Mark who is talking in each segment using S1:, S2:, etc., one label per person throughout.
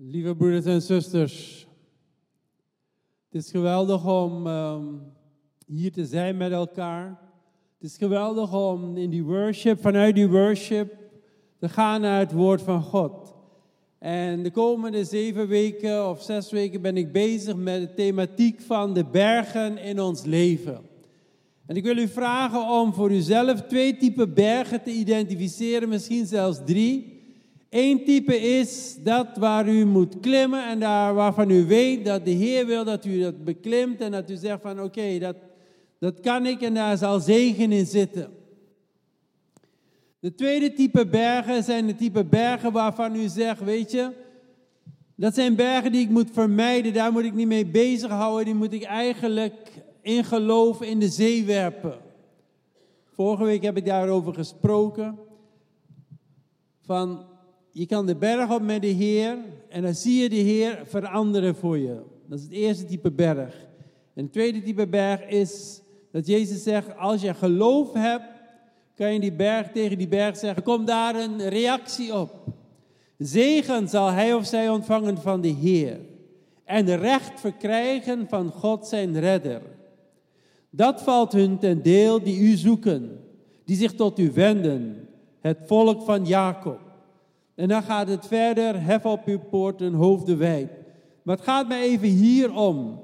S1: Lieve broeders en zusters, het is geweldig om ehm, hier te zijn met elkaar. Het is geweldig om in die worship, vanuit die worship, te gaan naar het woord van God. En de komende zeven weken of zes weken ben ik bezig met de thematiek van de bergen in ons leven. En ik wil u vragen om voor uzelf twee typen bergen te identificeren, misschien zelfs drie. Eén type is dat waar u moet klimmen en daar waarvan u weet dat de Heer wil dat u dat beklimt en dat u zegt van oké, dat, dat kan ik en daar zal zegen in zitten. De tweede type bergen zijn de type bergen waarvan u zegt, weet je, dat zijn bergen die ik moet vermijden, daar moet ik niet mee bezighouden, die moet ik eigenlijk in geloof in de zee werpen. Vorige week heb ik daarover gesproken. Van je kan de berg op met de Heer en dan zie je de Heer veranderen voor je. Dat is het eerste type berg. En het tweede type berg is dat Jezus zegt, als je geloof hebt, kan je die berg tegen die berg zeggen, kom daar een reactie op. Zegen zal hij of zij ontvangen van de Heer en recht verkrijgen van God zijn redder. Dat valt hun ten deel die u zoeken, die zich tot u wenden, het volk van Jacob. En dan gaat het verder, hef op uw poorten, hoofden wijd. Maar het gaat mij even hier om.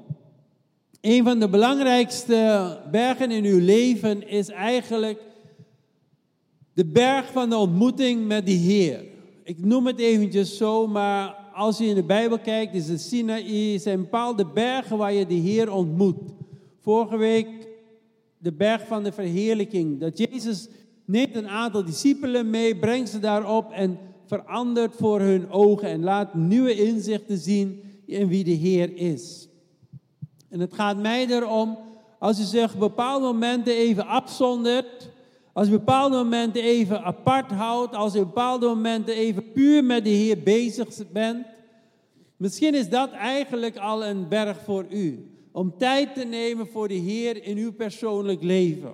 S1: Een van de belangrijkste bergen in uw leven is eigenlijk de berg van de ontmoeting met de Heer. Ik noem het eventjes zo, maar als je in de Bijbel kijkt, is het Sinaï, zijn bepaalde bergen waar je de Heer ontmoet. Vorige week de berg van de verheerlijking. Dat Jezus neemt een aantal discipelen mee, brengt ze daarop en verandert voor hun ogen en laat nieuwe inzichten zien in wie de Heer is. En het gaat mij erom, als u zich bepaalde momenten even afzondert, als u bepaalde momenten even apart houdt, als u bepaalde momenten even puur met de Heer bezig bent, misschien is dat eigenlijk al een berg voor u. Om tijd te nemen voor de Heer in uw persoonlijk leven.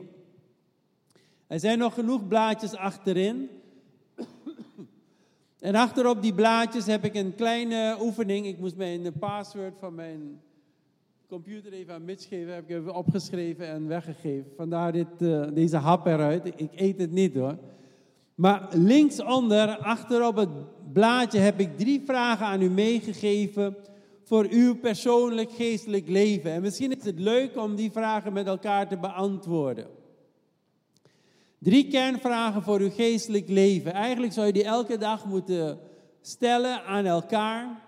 S1: Er zijn nog genoeg blaadjes achterin. En achterop die blaadjes heb ik een kleine oefening. Ik moest mijn password van mijn computer even aan Mitch geven. Heb ik even opgeschreven en weggegeven. Vandaar dit, uh, deze hap eruit. Ik eet het niet hoor. Maar linksonder, achterop het blaadje, heb ik drie vragen aan u meegegeven voor uw persoonlijk geestelijk leven. En misschien is het leuk om die vragen met elkaar te beantwoorden. Drie kernvragen voor uw geestelijk leven. Eigenlijk zou je die elke dag moeten stellen aan elkaar.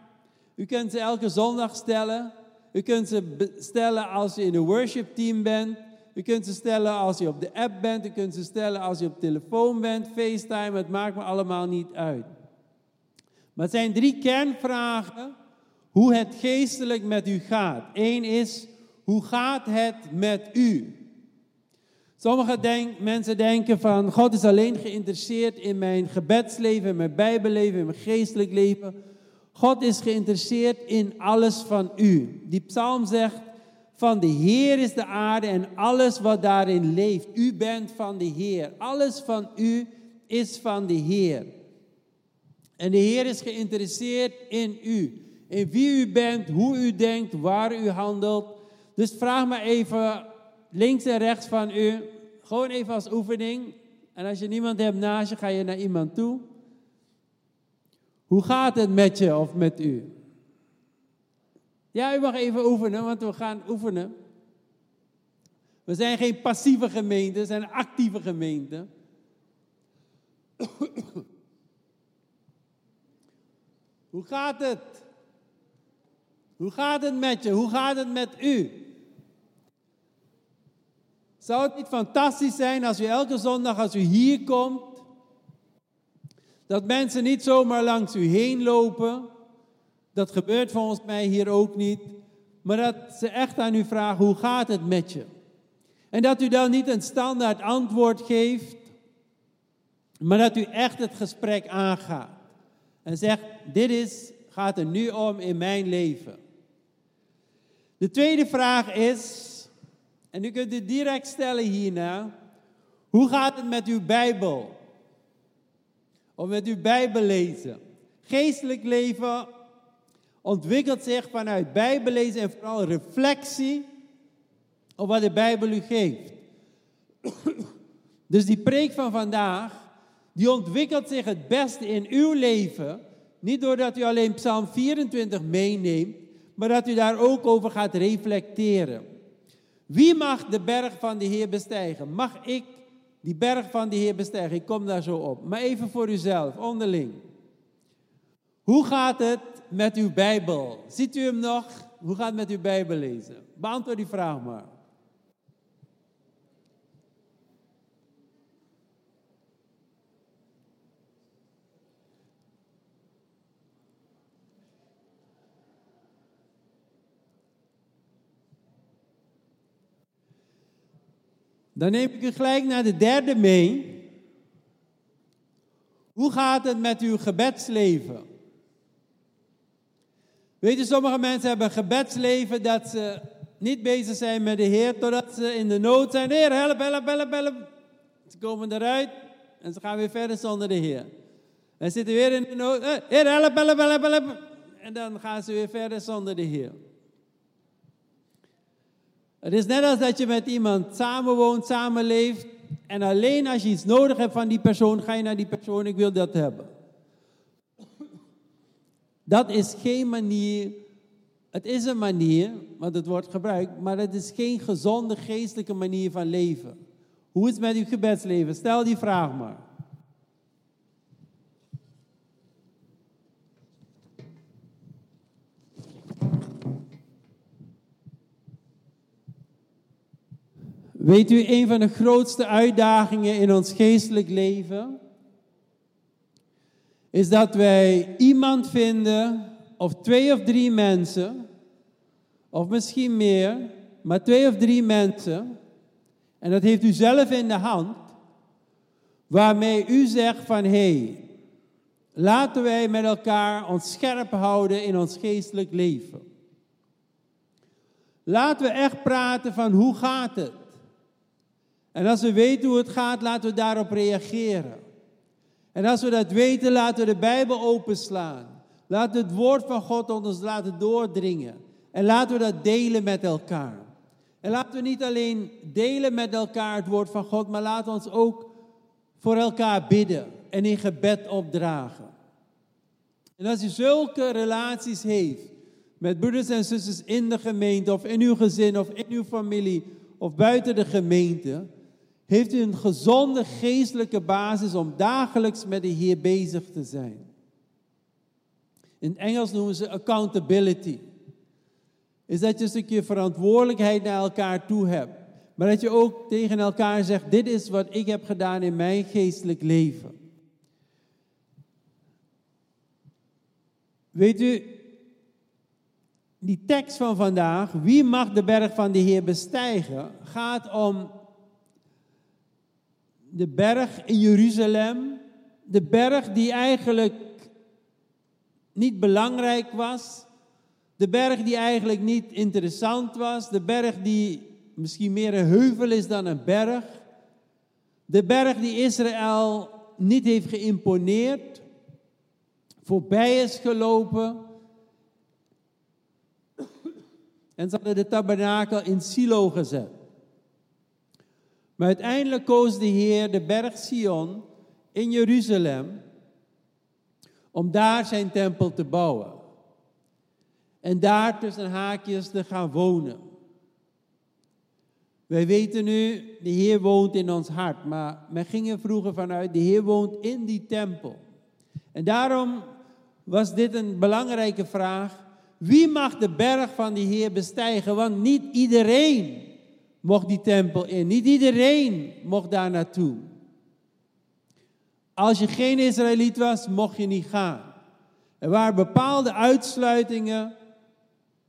S1: U kunt ze elke zondag stellen. U kunt ze stellen als je in een worship team bent. U kunt ze stellen als je op de app bent. U kunt ze stellen als je op telefoon bent, FaceTime. Het maakt me allemaal niet uit. Maar het zijn drie kernvragen hoe het geestelijk met u gaat. Eén is, hoe gaat het met u? Sommige mensen denken van God is alleen geïnteresseerd in mijn gebedsleven, in mijn bijbelleven, in mijn geestelijk leven. God is geïnteresseerd in alles van u. Die psalm zegt van de Heer is de aarde en alles wat daarin leeft. U bent van de Heer. Alles van u is van de Heer. En de Heer is geïnteresseerd in u. In wie u bent, hoe u denkt, waar u handelt. Dus vraag maar even links en rechts van u. Gewoon even als oefening. En als je niemand hebt naast je, ga je naar iemand toe. Hoe gaat het met je of met u? Ja, u mag even oefenen, want we gaan oefenen. We zijn geen passieve gemeente, we zijn een actieve gemeente. Hoe gaat het? Hoe gaat het met je? Hoe gaat het met u? Zou het niet fantastisch zijn als u elke zondag, als u hier komt, dat mensen niet zomaar langs u heen lopen? Dat gebeurt volgens mij hier ook niet. Maar dat ze echt aan u vragen, hoe gaat het met je? En dat u dan niet een standaard antwoord geeft, maar dat u echt het gesprek aangaat. En zegt, dit is, gaat er nu om in mijn leven. De tweede vraag is, en u kunt het direct stellen hierna. Hoe gaat het met uw Bijbel? Of met uw Bijbel lezen? Geestelijk leven ontwikkelt zich vanuit Bijbellezen en vooral reflectie op wat de Bijbel u geeft. Dus die preek van vandaag, die ontwikkelt zich het beste in uw leven. Niet doordat u alleen Psalm 24 meeneemt, maar dat u daar ook over gaat reflecteren. Wie mag de berg van de Heer bestijgen? Mag ik die berg van de Heer bestijgen? Ik kom daar zo op. Maar even voor uzelf, onderling. Hoe gaat het met uw Bijbel? Ziet u hem nog? Hoe gaat het met uw Bijbel lezen? Beantwoord die vraag maar. Dan neem ik u gelijk naar de derde mee. Hoe gaat het met uw gebedsleven? Weet je, sommige mensen hebben een gebedsleven dat ze niet bezig zijn met de Heer totdat ze in de nood zijn. Heer, help, help, help, help. Ze komen eruit en ze gaan weer verder zonder de Heer. En zitten weer in de nood. Eh, Heer, help, help, help, help. En dan gaan ze weer verder zonder de Heer. Het is net als dat je met iemand samenwoont, samenleeft. En alleen als je iets nodig hebt van die persoon, ga je naar die persoon, ik wil dat hebben. Dat is geen manier, het is een manier, want het wordt gebruikt, maar het is geen gezonde geestelijke manier van leven. Hoe is het met uw gebedsleven? Stel die vraag maar. Weet u, een van de grootste uitdagingen in ons geestelijk leven is dat wij iemand vinden, of twee of drie mensen, of misschien meer, maar twee of drie mensen, en dat heeft u zelf in de hand, waarmee u zegt van hé, hey, laten wij met elkaar ons scherp houden in ons geestelijk leven. Laten we echt praten van hoe gaat het? En als we weten hoe het gaat, laten we daarop reageren. En als we dat weten, laten we de Bijbel openslaan. Laten we het woord van God ons laten doordringen. En laten we dat delen met elkaar. En laten we niet alleen delen met elkaar het woord van God, maar laten we ons ook voor elkaar bidden en in gebed opdragen. En als u zulke relaties heeft met broeders en zusters in de gemeente of in uw gezin of in uw familie of buiten de gemeente, heeft u een gezonde geestelijke basis om dagelijks met de Heer bezig te zijn. In Engels noemen ze accountability. Is dat je een stukje verantwoordelijkheid naar elkaar toe hebt. Maar dat je ook tegen elkaar zegt, dit is wat ik heb gedaan in mijn geestelijk leven. Weet u, die tekst van vandaag, wie mag de berg van de Heer bestijgen, gaat om de berg in Jeruzalem, de berg die eigenlijk niet belangrijk was, de berg die eigenlijk niet interessant was, de berg die misschien meer een heuvel is dan een berg, de berg die Israël niet heeft geïmponeerd, voorbij is gelopen. En ze hadden de tabernakel in Silo gezet. Maar uiteindelijk koos de Heer de berg Sion in Jeruzalem om daar zijn tempel te bouwen. En daar tussen haakjes te gaan wonen. Wij weten nu, de Heer woont in ons hart, maar men ging er vroeger vanuit, de Heer woont in die tempel. En daarom was dit een belangrijke vraag. Wie mag de berg van de Heer bestijgen? Want niet iedereen mocht die tempel in. Niet iedereen mocht daar naartoe. Als je geen Israëliet was, mocht je niet gaan. Er waren bepaalde uitsluitingen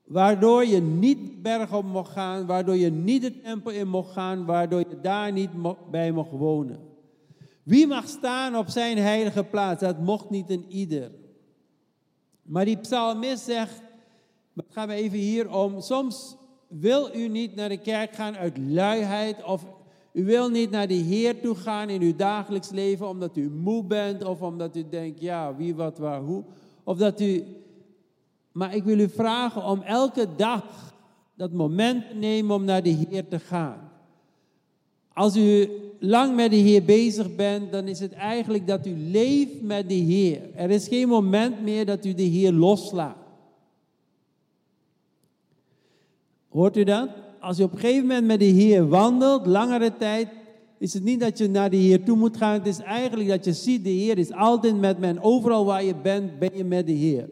S1: waardoor je niet berg op mocht gaan, waardoor je niet de tempel in mocht gaan, waardoor je daar niet bij mocht wonen. Wie mag staan op zijn heilige plaats? Dat mocht niet een ieder. Maar die psalmist zegt, gaan we even hier om, soms wil u niet naar de kerk gaan uit luiheid of u wil niet naar de Heer toe gaan in uw dagelijks leven omdat u moe bent of omdat u denkt, ja, wie, wat, waar, hoe. Of dat u Maar ik wil u vragen om elke dag dat moment te nemen om naar de Heer te gaan. Als u lang met de Heer bezig bent, dan is het eigenlijk dat u leeft met de Heer. Er is geen moment meer dat u de Heer loslaat. Hoort u dat? Als je op een gegeven moment met de Heer wandelt, langere tijd, is het niet dat je naar de Heer toe moet gaan. Het is eigenlijk dat je ziet, de Heer is altijd met men. Overal waar je bent, ben je met de Heer.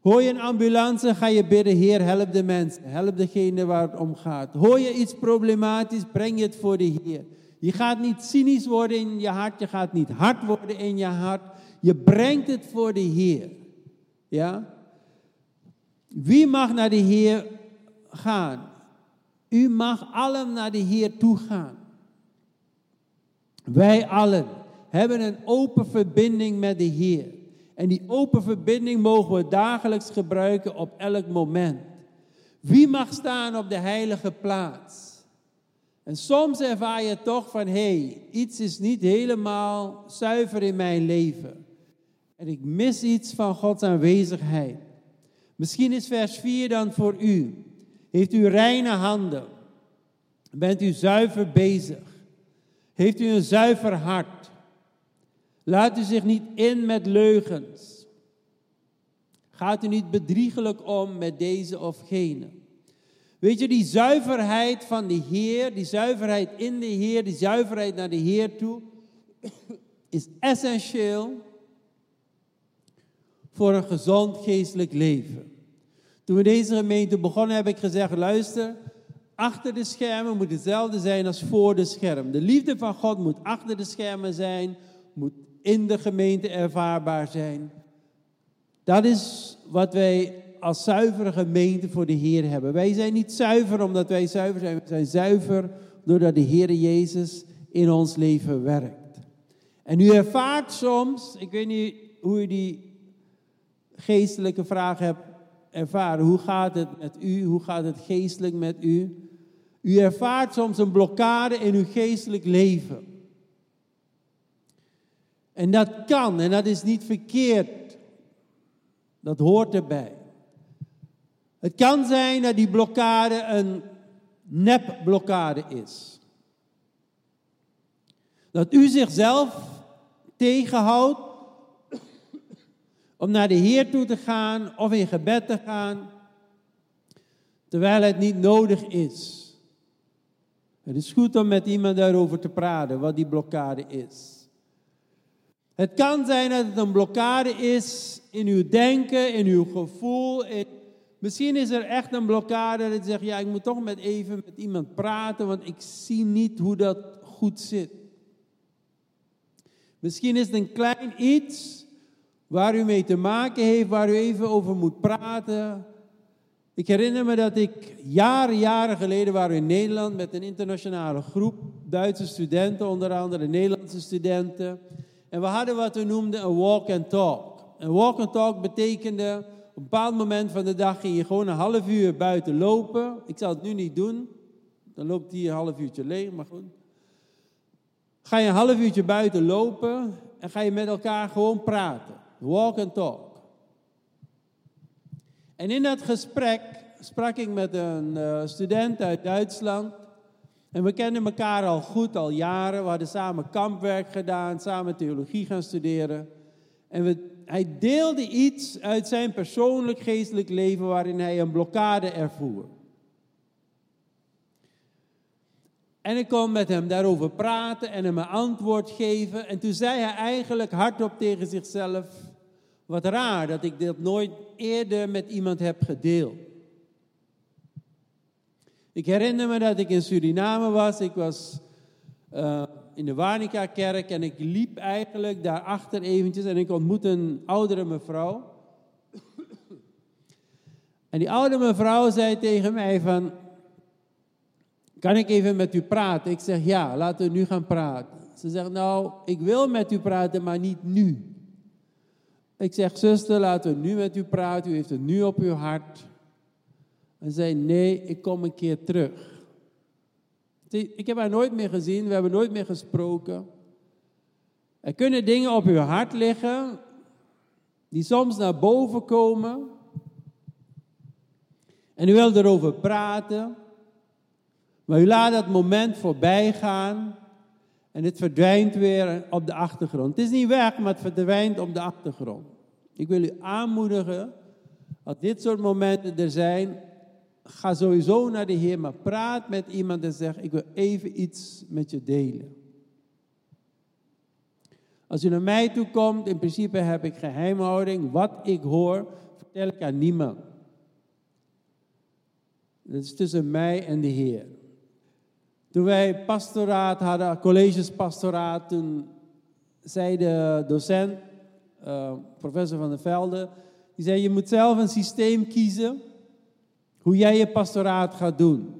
S1: Hoor je een ambulance, ga je bidden, Heer, help de mensen. Help degene waar het om gaat. Hoor je iets problematisch, breng je het voor de Heer. Je gaat niet cynisch worden in je hart, je gaat niet hard worden in je hart. Je brengt het voor de Heer. Ja? Wie mag naar de Heer gaan? U mag allen naar de Heer toe gaan. Wij allen hebben een open verbinding met de Heer. En die open verbinding mogen we dagelijks gebruiken op elk moment. Wie mag staan op de heilige plaats? En soms ervaar je toch van, hé, hey, iets is niet helemaal zuiver in mijn leven. En ik mis iets van Gods aanwezigheid. Misschien is vers 4 dan voor u. Heeft u reine handen? Bent u zuiver bezig? Heeft u een zuiver hart? Laat u zich niet in met leugens. Gaat u niet bedriegelijk om met deze of gene. Weet je, die zuiverheid van de Heer, die zuiverheid in de Heer, die zuiverheid naar de Heer toe, is essentieel voor een gezond geestelijk leven. Toen we deze gemeente begonnen, heb ik gezegd: luister, achter de schermen moet hetzelfde zijn als voor de schermen. De liefde van God moet achter de schermen zijn, moet in de gemeente ervaarbaar zijn. Dat is wat wij als zuivere gemeente voor de Heer hebben. Wij zijn niet zuiver omdat wij zuiver zijn. We zijn zuiver doordat de Heer Jezus in ons leven werkt. En u ervaart soms, ik weet niet hoe u die geestelijke vraag hebt ervaren. Hoe gaat het met u? Hoe gaat het geestelijk met u? U ervaart soms een blokkade in uw geestelijk leven. En dat kan en dat is niet verkeerd. Dat hoort erbij. Het kan zijn dat die blokkade een nepblokkade is. Dat u zichzelf tegenhoudt om naar de Heer toe te gaan of in gebed te gaan, terwijl het niet nodig is. Het is goed om met iemand daarover te praten, wat die blokkade is. Het kan zijn dat het een blokkade is in uw denken, in uw gevoel, Misschien is er echt een blokkade dat je zegt, ja, ik moet toch met even met iemand praten, want ik zie niet hoe dat goed zit. Misschien is het een klein iets waar u mee te maken heeft, waar u even over moet praten. Ik herinner me dat ik jaren, jaren geleden waren in Nederland met een internationale groep, Duitse studenten, onder andere Nederlandse studenten. En we hadden wat we noemden een walk and talk. Een walk and talk betekende een bepaald moment van de dag ging je gewoon een half uur buiten lopen. Ik zal het nu niet doen. Dan loopt hij een half uurtje leeg, maar goed. Ga je een half uurtje buiten lopen en ga je met elkaar gewoon praten. Walk and talk. En in dat gesprek sprak ik met een uh, student uit Duitsland. En we kennen elkaar al goed, al jaren. We hadden samen kampwerk gedaan, samen theologie gaan studeren. En we hij deelde iets uit zijn persoonlijk geestelijk leven waarin hij een blokkade ervoer. En ik kon met hem daarover praten en hem een antwoord geven. En toen zei hij eigenlijk hardop tegen zichzelf: Wat raar dat ik dit nooit eerder met iemand heb gedeeld. Ik herinner me dat ik in Suriname was. Ik was uh, in de Warnica-kerk en ik liep eigenlijk daarachter eventjes en ik ontmoette een oudere mevrouw. En die oude mevrouw zei tegen mij van, kan ik even met u praten? Ik zeg ja, laten we nu gaan praten. Ze zegt nou, ik wil met u praten, maar niet nu. Ik zeg zuster, laten we nu met u praten, u heeft het nu op uw hart. En zei nee, ik kom een keer terug. Ik heb haar nooit meer gezien, we hebben nooit meer gesproken. Er kunnen dingen op uw hart liggen die soms naar boven komen. En u wil erover praten. Maar u laat dat moment voorbij gaan. En het verdwijnt weer op de achtergrond. Het is niet weg, maar het verdwijnt op de achtergrond. Ik wil u aanmoedigen, als dit soort momenten er zijn, ga sowieso naar de Heer, maar praat met iemand en zeg, ik wil even iets met je delen. Als u naar mij toe komt, in principe heb ik geheimhouding. Wat ik hoor, vertel ik aan niemand. Dat is tussen mij en de Heer. Toen wij pastoraat hadden, collegespastoraat, toen zei de docent, uh, professor van der Velde, die zei, je moet zelf een systeem kiezen hoe jij je pastoraat gaat doen.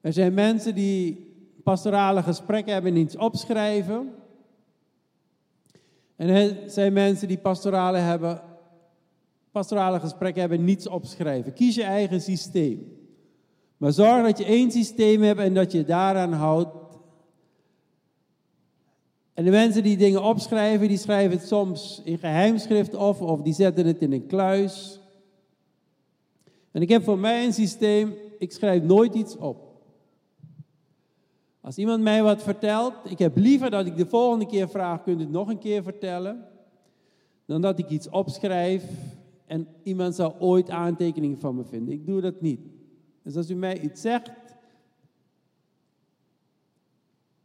S1: Er zijn mensen die pastorale gesprekken hebben en opschrijven. En er zijn mensen die pastorale, hebben, pastorale gesprekken hebben niets opschrijven. Kies je eigen systeem. Maar zorg dat je één systeem hebt en dat je daaraan houdt. En de mensen die dingen opschrijven, die schrijven het soms in geheimschrift of, of die zetten het in een kluis. En ik heb voor mij een systeem, ik schrijf nooit iets op. Als iemand mij wat vertelt, ik heb liever dat ik de volgende keer vraag, kunt u het nog een keer vertellen? Dan dat ik iets opschrijf en iemand zal ooit aantekeningen van me vinden. Ik doe dat niet. Dus als u mij iets zegt,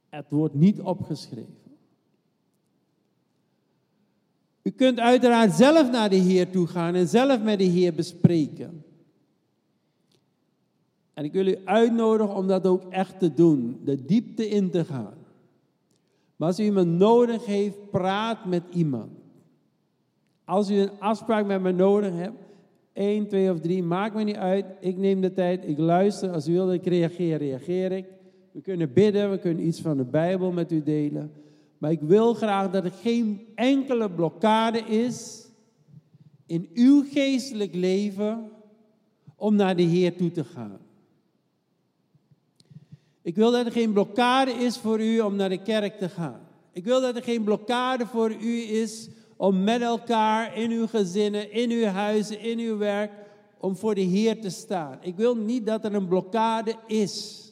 S1: het wordt niet opgeschreven. U kunt uiteraard zelf naar de Heer toe gaan en zelf met de Heer bespreken. En ik wil u uitnodigen om dat ook echt te doen, de diepte in te gaan. Maar als u iemand nodig heeft, praat met iemand. Als u een afspraak met me nodig hebt, één, twee of drie, maakt me niet uit. Ik neem de tijd, ik luister. Als u wilt ik reageer, reageer ik. We kunnen bidden, we kunnen iets van de Bijbel met u delen. Maar ik wil graag dat er geen enkele blokkade is in uw geestelijk leven om naar de Heer toe te gaan. Ik wil dat er geen blokkade is voor u om naar de kerk te gaan. Ik wil dat er geen blokkade voor u is om met elkaar in uw gezinnen, in uw huizen, in uw werk, om voor de Heer te staan. Ik wil niet dat er een blokkade is.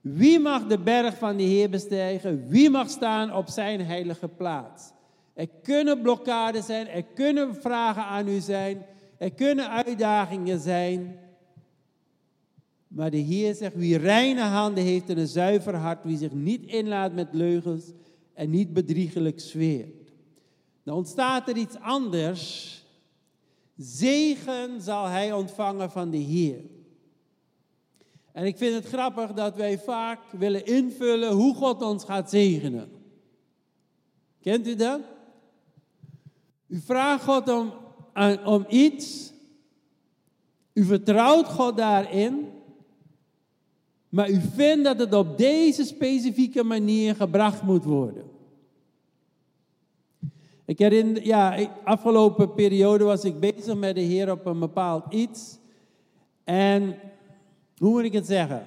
S1: Wie mag de berg van de Heer bestijgen? Wie mag staan op zijn heilige plaats? Er kunnen blokkades zijn, er kunnen vragen aan u zijn, er kunnen uitdagingen zijn. Maar de Heer zegt, wie reine handen heeft en een zuiver hart, wie zich niet inlaat met leugens en niet bedriegelijk zweert. Dan ontstaat er iets anders. Zegen zal hij ontvangen van de Heer. En ik vind het grappig dat wij vaak willen invullen hoe God ons gaat zegenen. Kent u dat? U vraagt God om, om iets. U vertrouwt God daarin. Maar u vindt dat het op deze specifieke manier gebracht moet worden. Ik herinner, ja, afgelopen periode was ik bezig met de Heer op een bepaald iets. En hoe moet ik het zeggen?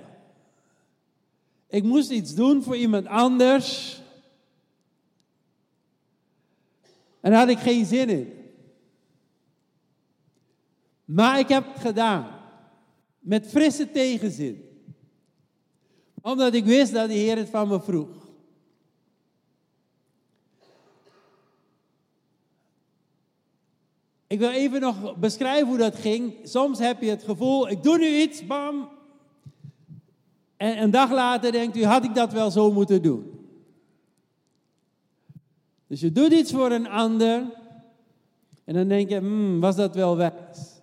S1: Ik moest iets doen voor iemand anders. En daar had ik geen zin in. Maar ik heb het gedaan. Met frisse tegenzin omdat ik wist dat de Heer het van me vroeg. Ik wil even nog beschrijven hoe dat ging. Soms heb je het gevoel, ik doe nu iets, bam. En een dag later denkt u, had ik dat wel zo moeten doen? Dus je doet iets voor een ander. En dan denk je, hmm, was dat wel wijs?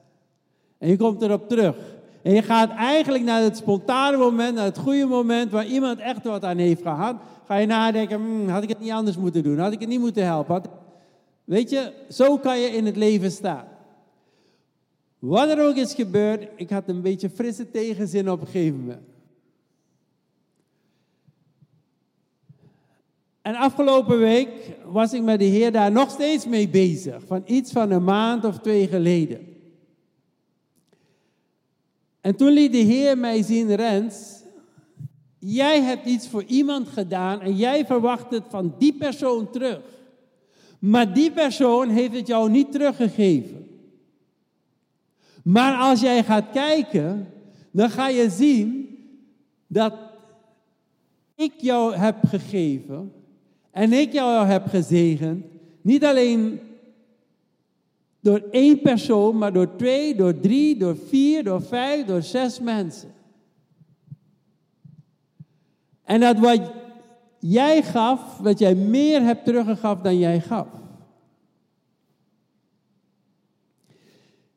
S1: En je komt erop terug. En je gaat eigenlijk naar het spontane moment, naar het goede moment waar iemand echt wat aan heeft gehad. Ga je nadenken, hmm, had ik het niet anders moeten doen? Had ik het niet moeten helpen? Weet je, zo kan je in het leven staan. Wat er ook is gebeurd, ik had een beetje frisse tegenzin op een gegeven moment. En afgelopen week was ik met de Heer daar nog steeds mee bezig. Van iets van een maand of twee geleden. En toen liet de Heer mij zien, Rens, jij hebt iets voor iemand gedaan en jij verwacht het van die persoon terug. Maar die persoon heeft het jou niet teruggegeven. Maar als jij gaat kijken, dan ga je zien dat ik jou heb gegeven en ik jou heb gezegend, niet alleen door één persoon, maar door twee, door drie, door vier, door vijf, door zes mensen. En dat wat jij gaf, wat jij meer hebt teruggegaf dan jij gaf.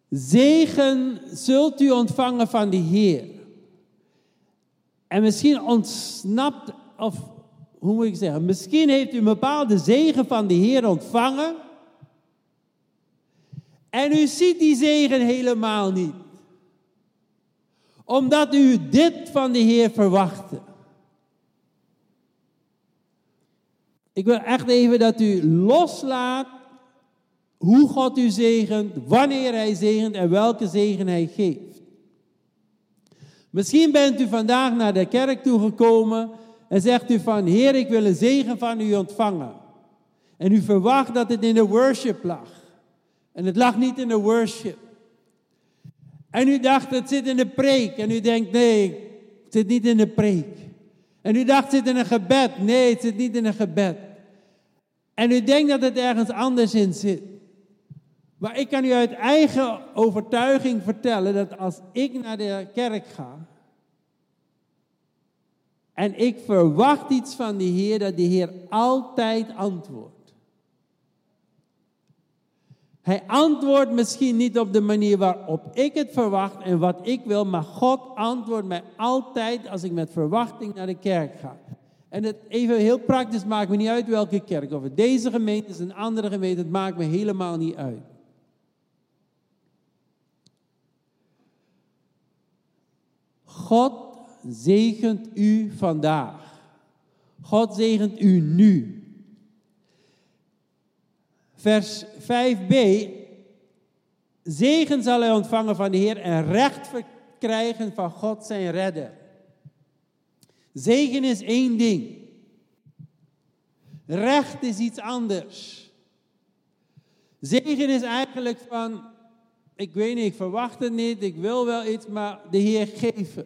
S1: Zegen zult u ontvangen van de Heer. En misschien ontsnapt, of hoe moet ik zeggen, misschien heeft u een bepaalde zegen van de Heer ontvangen. En u ziet die zegen helemaal niet. Omdat u dit van de Heer verwachtte. Ik wil echt even dat u loslaat hoe God u zegent, wanneer Hij zegent en welke zegen Hij geeft. Misschien bent u vandaag naar de kerk toegekomen en zegt u van, Heer, ik wil een zegen van u ontvangen. En u verwacht dat het in de worship lag. En het lag niet in de worship. En u dacht, het zit in de preek. En u denkt, nee, het zit niet in de preek. En u dacht, zit in een gebed. Nee, het zit niet in een gebed. En u denkt dat het ergens anders in zit. Maar ik kan u uit eigen overtuiging vertellen dat als ik naar de kerk ga en ik verwacht iets van de Heer, dat de Heer altijd antwoordt. Hij antwoordt misschien niet op de manier waarop ik het verwacht en wat ik wil, maar God antwoordt mij altijd als ik met verwachting naar de kerk ga. En het even heel praktisch maakt me niet uit welke kerk. Of het deze gemeente is, een andere gemeente, het maakt me helemaal niet uit. God zegent u vandaag. God zegent u nu. Vers 5b. Zegen zal hij ontvangen van de Heer en recht verkrijgen van God zijn redder. Zegen is één ding. Recht is iets anders. Zegen is eigenlijk van, ik weet niet, ik verwacht het niet, ik wil wel iets, maar de Heer geven.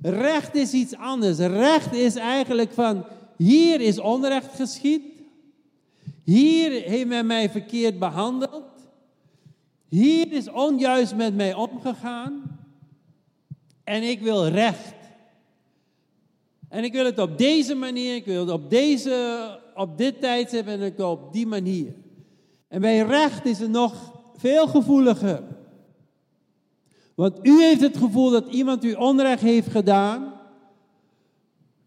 S1: Recht is iets anders. Recht is eigenlijk van, hier is onrecht geschied. Hier heeft men mij verkeerd behandeld. Hier is onjuist met mij omgegaan. En ik wil recht. En ik wil het op deze manier, ik wil het op, deze, op dit tijdstip en ik op die manier. En bij recht is het nog veel gevoeliger. Want u heeft het gevoel dat iemand u onrecht heeft gedaan.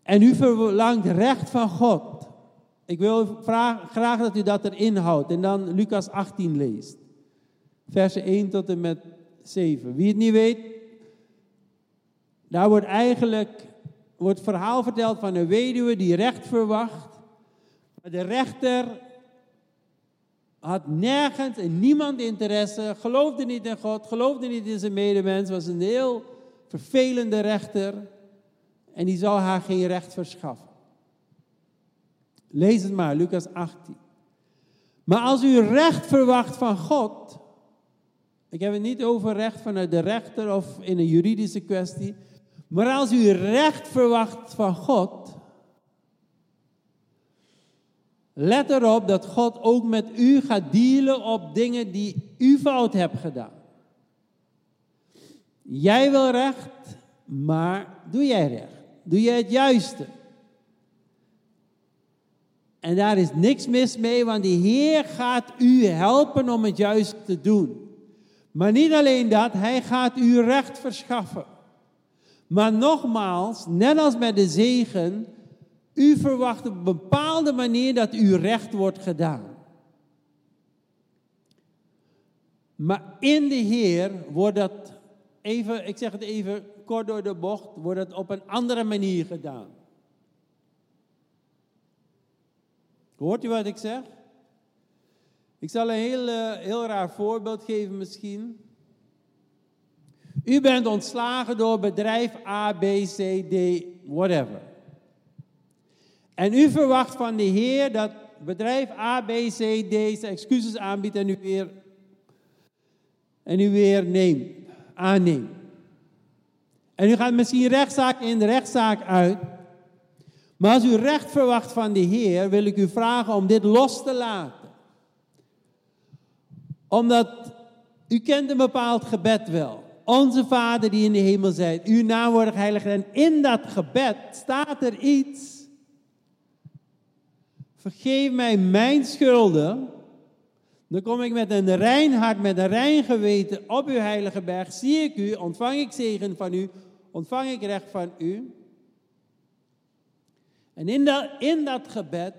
S1: En u verlangt recht van God. Ik wil graag dat u dat erin houdt. En dan Lucas 18 leest. Versen 1 tot en met 7. Wie het niet weet. Daar wordt eigenlijk wordt het verhaal verteld van een weduwe die recht verwacht. Maar de rechter had nergens en niemand interesse, geloofde niet in God, geloofde niet in zijn medemens, was een heel vervelende rechter en die zou haar geen recht verschaffen. Lees het maar, Lucas 18. Maar als u recht verwacht van God, ik heb het niet over recht vanuit de rechter of in een juridische kwestie, maar als u recht verwacht van God, let erop dat God ook met u gaat dealen op dingen die u fout hebt gedaan. Jij wil recht, maar doe jij recht? Doe jij het juiste? En daar is niks mis mee, want de Heer gaat u helpen om het juist te doen. Maar niet alleen dat, Hij gaat u recht verschaffen. Maar nogmaals, net als met de zegen, u verwacht op een bepaalde manier dat u recht wordt gedaan. Maar in de Heer wordt dat even, ik zeg het even kort door de bocht, wordt het op een andere manier gedaan. Hoort u wat ik zeg? Ik zal een heel, uh, heel raar voorbeeld geven misschien. U bent ontslagen door bedrijf A, B, C, D, whatever. En u verwacht van de Heer dat bedrijf A, B, C, D zijn excuses aanbiedt en u weer, en u weer neemt. aanneemt. En u gaat misschien rechtszaak in, rechtszaak uit. Maar als u recht verwacht van de Heer, wil ik u vragen om dit los te laten. Omdat u kent een bepaald gebed wel. Onze Vader die in de hemel zijt, uw naam wordt heilig. En in dat gebed staat er iets. Vergeef mij mijn schulden. Dan kom ik met een rein hart, met een rein geweten op uw heilige berg. Zie ik u, ontvang ik zegen van u, ontvang ik recht van u. En in dat, in dat gebed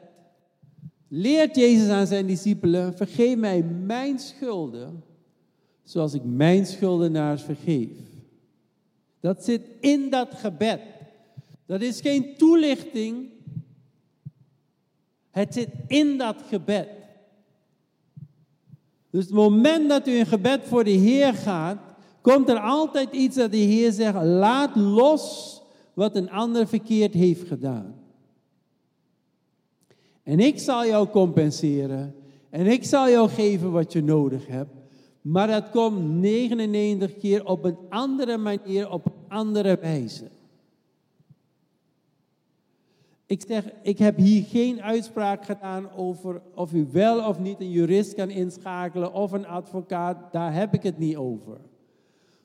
S1: leert Jezus aan zijn discipelen: vergeef mij mijn schulden, zoals ik mijn schuldenaars vergeef. Dat zit in dat gebed. Dat is geen toelichting. Het zit in dat gebed. Dus het moment dat u in gebed voor de Heer gaat, komt er altijd iets dat de Heer zegt: laat los wat een ander verkeerd heeft gedaan. En ik zal jou compenseren. En ik zal jou geven wat je nodig hebt. Maar dat komt 99 keer op een andere manier, op een andere wijze. Ik zeg, ik heb hier geen uitspraak gedaan over of u wel of niet een jurist kan inschakelen of een advocaat. Daar heb ik het niet over.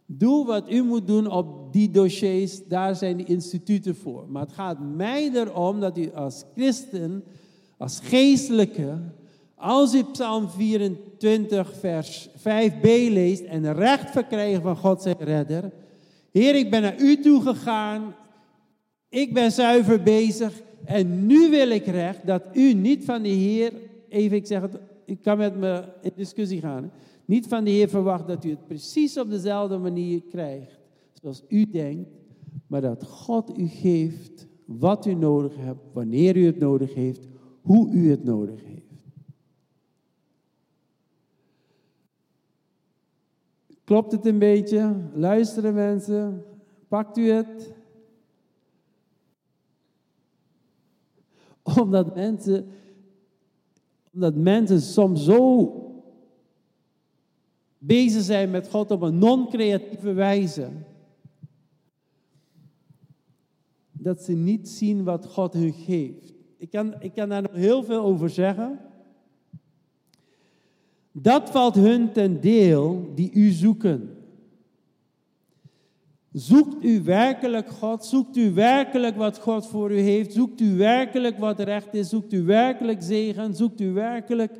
S1: Doe wat u moet doen op die dossiers, daar zijn de instituten voor. Maar het gaat mij erom dat u als christen als geestelijke, als u Psalm 24, vers 5b leest en recht verkrijgen van God zijn redder. Heer, ik ben naar u toe gegaan. Ik ben zuiver bezig. En nu wil ik recht dat u niet van de Heer, even ik zeg het, ik kan met me in discussie gaan. Niet van de Heer verwacht dat u het precies op dezelfde manier krijgt. Zoals u denkt. Maar dat God u geeft wat u nodig hebt, wanneer u het nodig heeft, hoe u het nodig heeft. Klopt het een beetje? Luisteren mensen? Pakt u het? Omdat mensen, omdat mensen soms zo bezig zijn met God op een non-creatieve wijze. Dat ze niet zien wat God hun geeft ik kan, ik kan daar nog heel veel over zeggen. Dat valt hun ten deel die u zoeken. Zoekt u werkelijk God? Zoekt u werkelijk wat God voor u heeft? Zoekt u werkelijk wat recht is? Zoekt u werkelijk zegen? Zoekt u werkelijk.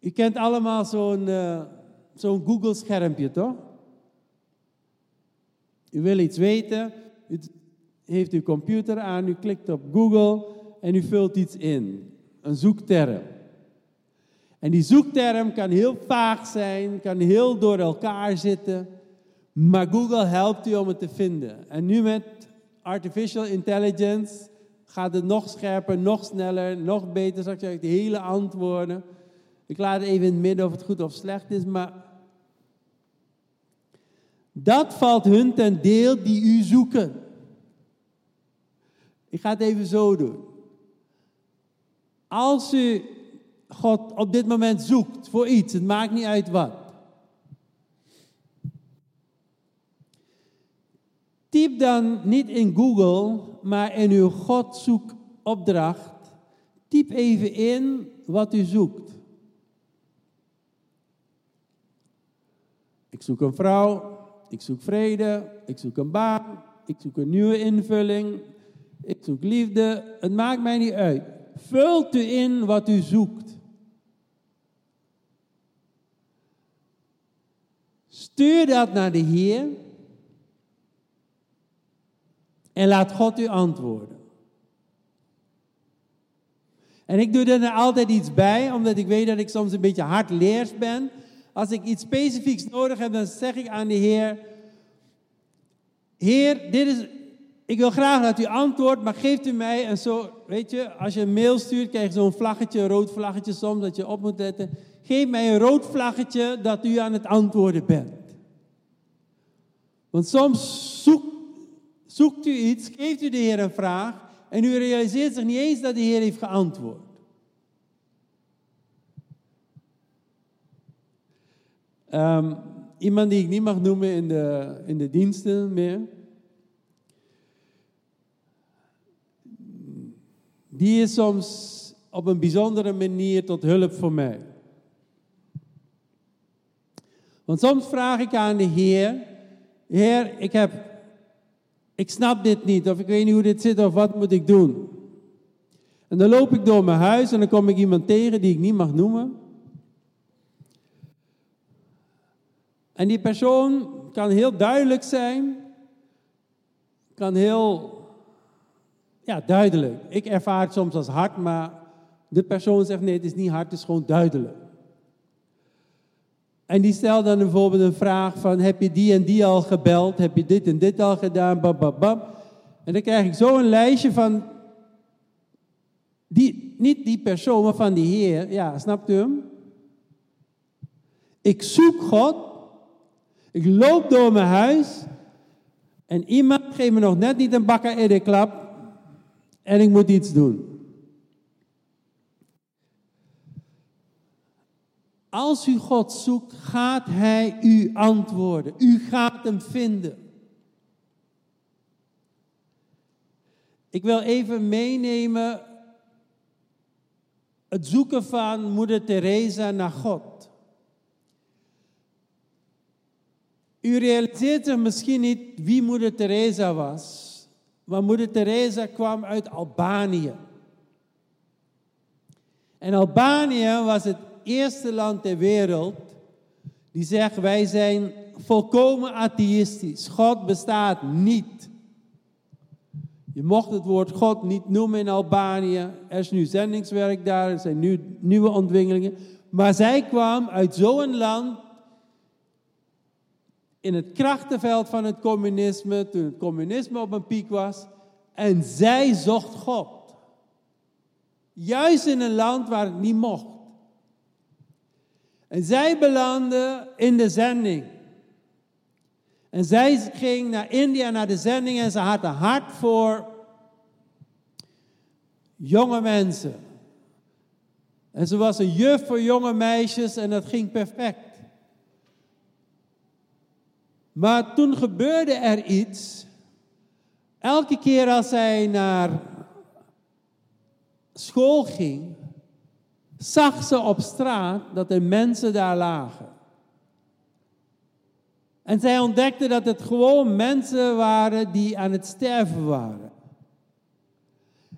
S1: U kent allemaal zo'n uh, zo'n Google-schermpje, toch? U wil iets weten, u heeft uw computer aan, u klikt op Google en u vult iets in. Een zoekterm. En die zoekterm kan heel vaag zijn, kan heel door elkaar zitten. Maar Google helpt u om het te vinden. En nu met artificial intelligence gaat het nog scherper, nog sneller, nog beter. Straks krijg ik de hele antwoorden. Ik laat even in het midden of het goed of slecht is, maar dat valt hun ten deel die u zoeken. Ik ga het even zo doen. Als u God op dit moment zoekt voor iets, het maakt niet uit wat. Typ dan niet in Google, maar in uw Godzoekopdracht. Typ even in wat u zoekt. Ik zoek een vrouw, ik zoek vrede, ik zoek een baan, ik zoek een nieuwe invulling, ik zoek liefde. Het maakt mij niet uit. Vult u in wat u zoekt. Stuur dat naar de Heer. En laat God u antwoorden. En ik doe er altijd iets bij, omdat ik weet dat ik soms een beetje hardleers ben. Als ik iets specifieks nodig heb, dan zeg ik aan de Heer: Heer, dit is, ik wil graag dat u antwoordt, maar geeft u mij en zo, weet je, als je een mail stuurt, krijg je zo'n vlaggetje, een rood vlaggetje soms, dat je op moet letten. Geef mij een rood vlaggetje dat u aan het antwoorden bent. Want soms zoekt u iets, geeft u de Heer een vraag en u realiseert zich niet eens dat de Heer heeft geantwoord. Ehm, iemand die ik niet mag noemen in de, in de diensten meer. Die is soms op een bijzondere manier tot hulp voor mij. Want soms vraag ik aan de Heer, Heer, ik heb, ik snap dit niet, of ik weet niet hoe dit zit, of wat moet ik doen? En dan loop ik door mijn huis en dan kom ik iemand tegen die ik niet mag noemen. En die persoon kan heel duidelijk zijn, kan heel ja, duidelijk. Ik ervaar het soms als hard, maar de persoon zegt nee, het is niet hard, het is gewoon duidelijk. En die stelt dan bijvoorbeeld een vraag van, heb je die en die al gebeld? Heb je dit en dit al gedaan? Bam, bam, bam. En dan krijg ik zo een lijstje van, die, niet die persoon, maar van die Heer. Ja, snapt u hem? Ik zoek God. Ik loop door mijn huis. En iemand geeft me nog net niet een bakker in de klap. En ik moet iets doen. Als u God zoekt, gaat Hij u antwoorden. U gaat Hem vinden. Ik wil even meenemen het zoeken van moeder Teresa naar God. U realiseert zich misschien niet wie moeder Teresa was. Maar moeder Teresa kwam uit Albanië. En Albanië was het eerste land ter wereld die zegt wij zijn volkomen atheïstisch. God bestaat niet. Je mocht het woord God niet noemen in Albanië. Er is nu zendingswerk daar, er zijn nu nieuwe ontwikkelingen. Maar zij kwam uit zo'n land in het krachtenveld van het communisme, toen het communisme op een piek was. En zij zocht God. Juist in een land waar het niet mocht. En zij belandde in de zending. En zij ging naar India, naar de zending, en ze had een hart voor jonge mensen. En ze was een juf voor jonge meisjes en dat ging perfect. Maar toen gebeurde er iets. Elke keer als zij naar school ging, zag ze op straat dat er mensen daar lagen. En zij ontdekte dat het gewoon mensen waren die aan het sterven waren.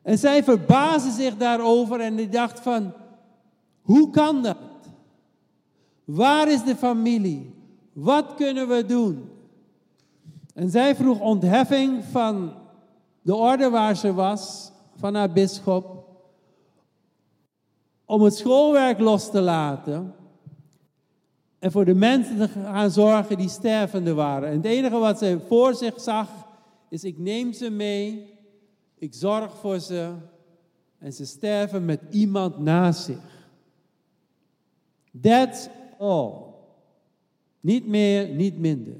S1: En zij verbaasde zich daarover en die dacht van, hoe kan dat? Waar is de familie? Wat kunnen we doen? En zij vroeg ontheffing van de orde waar ze was, van haar bisschop om het schoolwerk los te laten en voor de mensen te gaan zorgen die stervende waren. En het enige wat ze voor zich zag is ik neem ze mee, ik zorg voor ze en ze sterven met iemand naast zich. That's all. Niet meer, niet minder.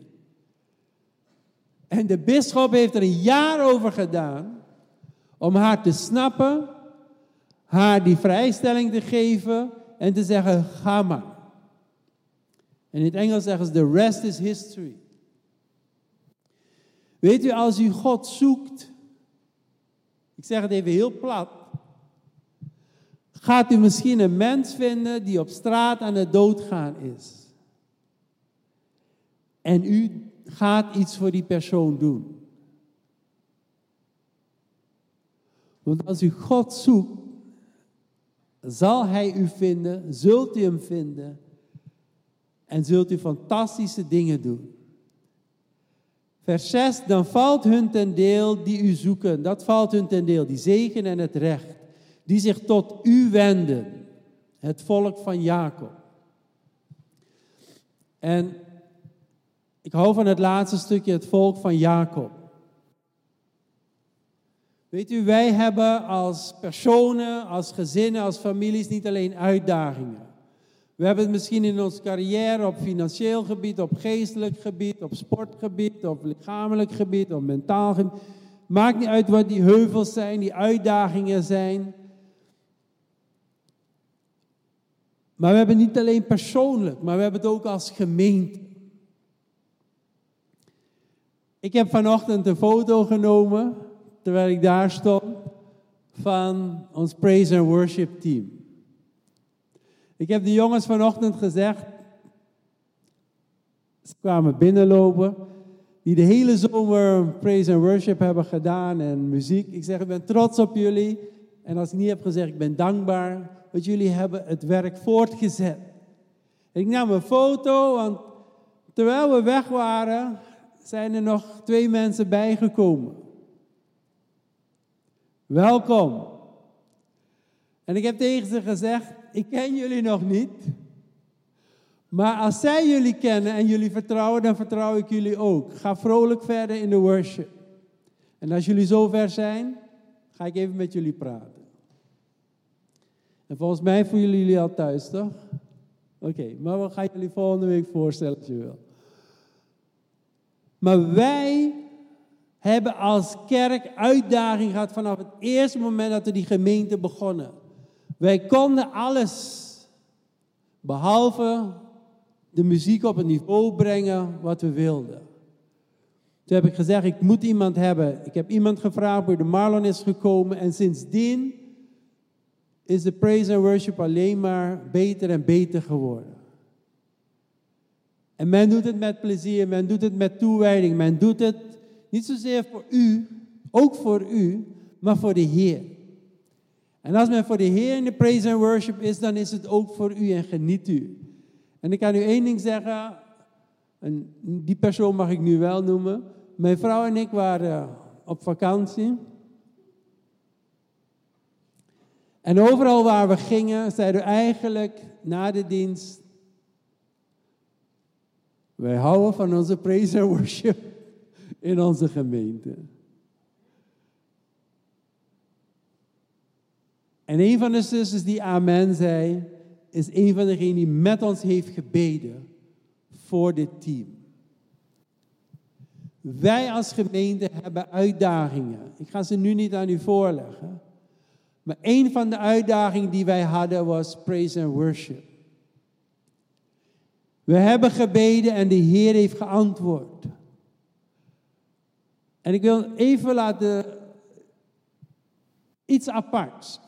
S1: En de bisschop heeft er een jaar over gedaan om haar te snappen haar die vrijstelling te geven en te zeggen, ga maar. En in het Engels zeggen ze, the rest is history. Weet u, als u God zoekt, ik zeg het even heel plat, gaat u misschien een mens vinden die op straat aan het doodgaan is. En u gaat iets voor die persoon doen. Want als u God zoekt, zal hij u vinden, zult u hem vinden en zult u fantastische dingen doen. Vers 6, dan valt hun ten deel die u zoeken, dat valt hun ten deel, die zegen en het recht, die zich tot u wenden, het volk van Jacob. En ik hou van het laatste stukje, het volk van Jacob. Weet u, wij hebben als personen, als gezinnen, als families niet alleen uitdagingen. We hebben het misschien in onze carrière op financieel gebied, op geestelijk gebied, op sportgebied, op lichamelijk gebied, op mentaal gebied. Maakt niet uit wat die heuvels zijn, die uitdagingen zijn. Maar we hebben het niet alleen persoonlijk, maar we hebben het ook als gemeente. Ik heb vanochtend een foto genomen, terwijl ik daar stond, van ons praise and worship team. Ik heb de jongens vanochtend gezegd, ze kwamen binnenlopen, die de hele zomer praise and worship hebben gedaan en muziek. Ik zeg, ik ben trots op jullie. En als ik niet heb gezegd, ik ben dankbaar, want jullie hebben het werk voortgezet. Ik nam een foto, want terwijl we weg waren, zijn er nog twee mensen bijgekomen. Welkom. En ik heb tegen ze gezegd, ik ken jullie nog niet. Maar als zij jullie kennen en jullie vertrouwen, dan vertrouw ik jullie ook. Ga vrolijk verder in de worship. En als jullie zover zijn, ga ik even met jullie praten. En volgens mij voelen jullie al thuis, toch? Oké, maar we gaan jullie volgende week voorstellen als je wil. Maar wij hebben als kerk uitdaging gehad vanaf het eerste moment dat we die gemeente begonnen. Wij konden alles, behalve de muziek op het niveau brengen wat we wilden. Toen heb ik gezegd, ik moet iemand hebben. Ik heb iemand gevraagd, de Marlon is gekomen en sindsdien is de praise and worship alleen maar beter en beter geworden. En men doet het met plezier, men doet het met toewijding, men doet het niet zozeer voor u, ook voor u, maar voor de Heer. En als men voor de Heer in de praise and worship is, dan is het ook voor u en geniet u. En ik kan u één ding zeggen, en die persoon mag ik nu wel noemen. Mijn vrouw en ik waren op vakantie. En overal waar we gingen, zeiden we eigenlijk na de dienst: Wij houden van onze praise and worship in onze gemeente. En een van de zusters die amen zei, is een van degenen die met ons heeft gebeden voor dit team. Wij als gemeente hebben uitdagingen. Ik ga ze nu niet aan u voorleggen. Maar een van de uitdagingen die wij hadden was praise and worship. We hebben gebeden en de Heer heeft geantwoord. En ik wil even laten iets aparts.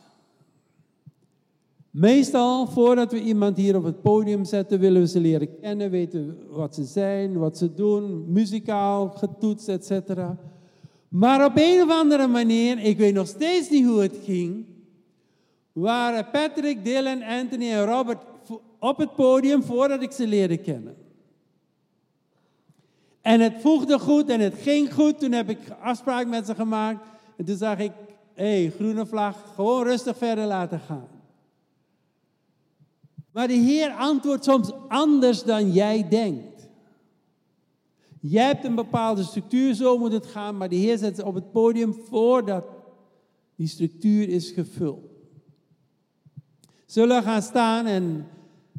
S1: Meestal, voordat we iemand hier op het podium zetten, willen we ze leren kennen, weten wat ze zijn, wat ze doen, muzikaal, getoetst, etc. Maar op een of andere manier, ik weet nog steeds niet hoe het ging, waren Patrick, Dylan, Anthony en Robert op het podium voordat ik ze leerde kennen. En het voegde goed en het ging goed. Toen heb ik afspraak met ze gemaakt. En toen zag ik, hé, hey, groene vlag, gewoon rustig verder laten gaan. Maar de Heer antwoordt soms anders dan jij denkt. Jij hebt een bepaalde structuur, zo moet het gaan, maar de Heer zet ze op het podium voordat die structuur is gevuld. Zullen we gaan staan en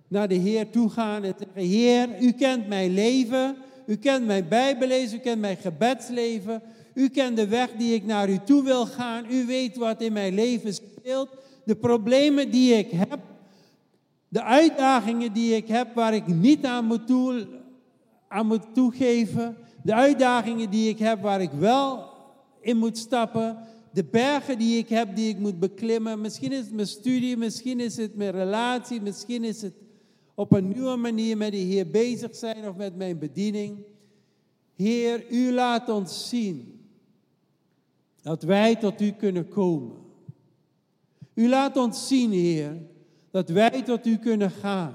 S1: naar de Heer toe gaan en zeggen: Heer, u kent mijn leven, u kent mijn Bijbellezen, u kent mijn gebedsleven, u kent de weg die ik naar u toe wil gaan, u weet wat in mijn leven speelt, de problemen die ik heb. De uitdagingen die ik heb waar ik niet aan moet, toe, aan moet toegeven. De uitdagingen die ik heb waar ik wel in moet stappen. De bergen die ik heb die ik moet beklimmen. Misschien is het mijn studie, misschien is het mijn relatie, misschien is het op een nieuwe manier met de Heer bezig zijn of met mijn bediening. Heer, u laat ons zien dat wij tot u kunnen komen. U laat ons zien, Heer, dat wij tot u kunnen gaan.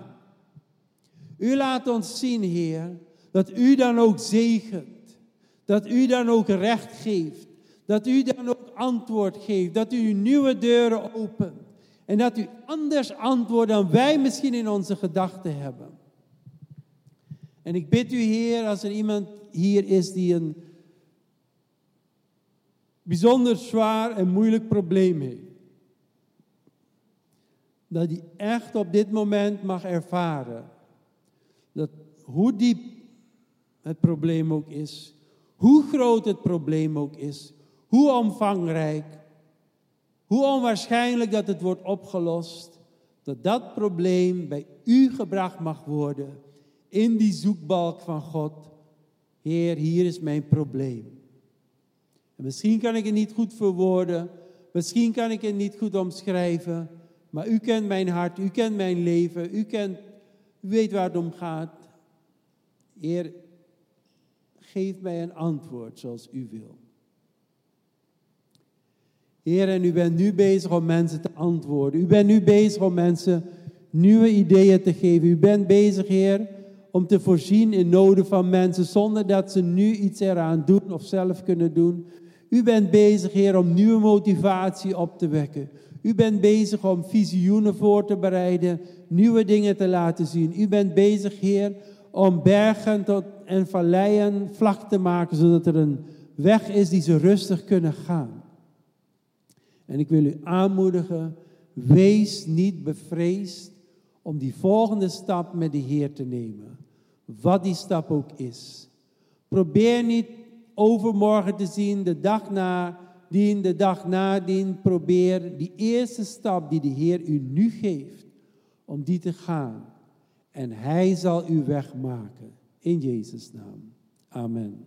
S1: U laat ons zien, Heer, dat u dan ook zegent. Dat u dan ook recht geeft. Dat u dan ook antwoord geeft. Dat u nieuwe deuren opent. En dat u anders antwoordt dan wij misschien in onze gedachten hebben. En ik bid u, Heer, als er iemand hier is die een bijzonder zwaar en moeilijk probleem heeft dat hij echt op dit moment mag ervaren. Dat hoe diep het probleem ook is, hoe groot het probleem ook is, hoe omvangrijk, hoe onwaarschijnlijk dat het wordt opgelost, Dat dat probleem bij u gebracht mag worden in die zoekbalk van God. Heer, hier is mijn probleem. En misschien kan ik het niet goed verwoorden, misschien kan ik het niet goed omschrijven, maar u kent mijn hart, u kent mijn leven, u, kent, u weet waar het om gaat. Heer, geef mij een antwoord zoals u wil. Heer, en u bent nu bezig om mensen te antwoorden. U bent nu bezig om mensen nieuwe ideeën te geven. U bent bezig, Heer, om te voorzien in noden van mensen zonder dat ze nu iets eraan doen of zelf kunnen doen. U bent bezig, Heer, om nieuwe motivatie op te wekken. U bent bezig om visioenen voor te bereiden, nieuwe dingen te laten zien. U bent bezig, Heer, om bergen tot en valleien vlak te maken, zodat er een weg is die ze rustig kunnen gaan. En ik wil u aanmoedigen, wees niet bevreesd om die volgende stap met de Heer te nemen. Wat die stap ook is. Probeer niet overmorgen te zien, de dag na dien, de dag nadien. Probeer die eerste stap die de Heer u nu geeft, om die te gaan. En Hij zal u wegmaken. In Jezus' naam. Amen.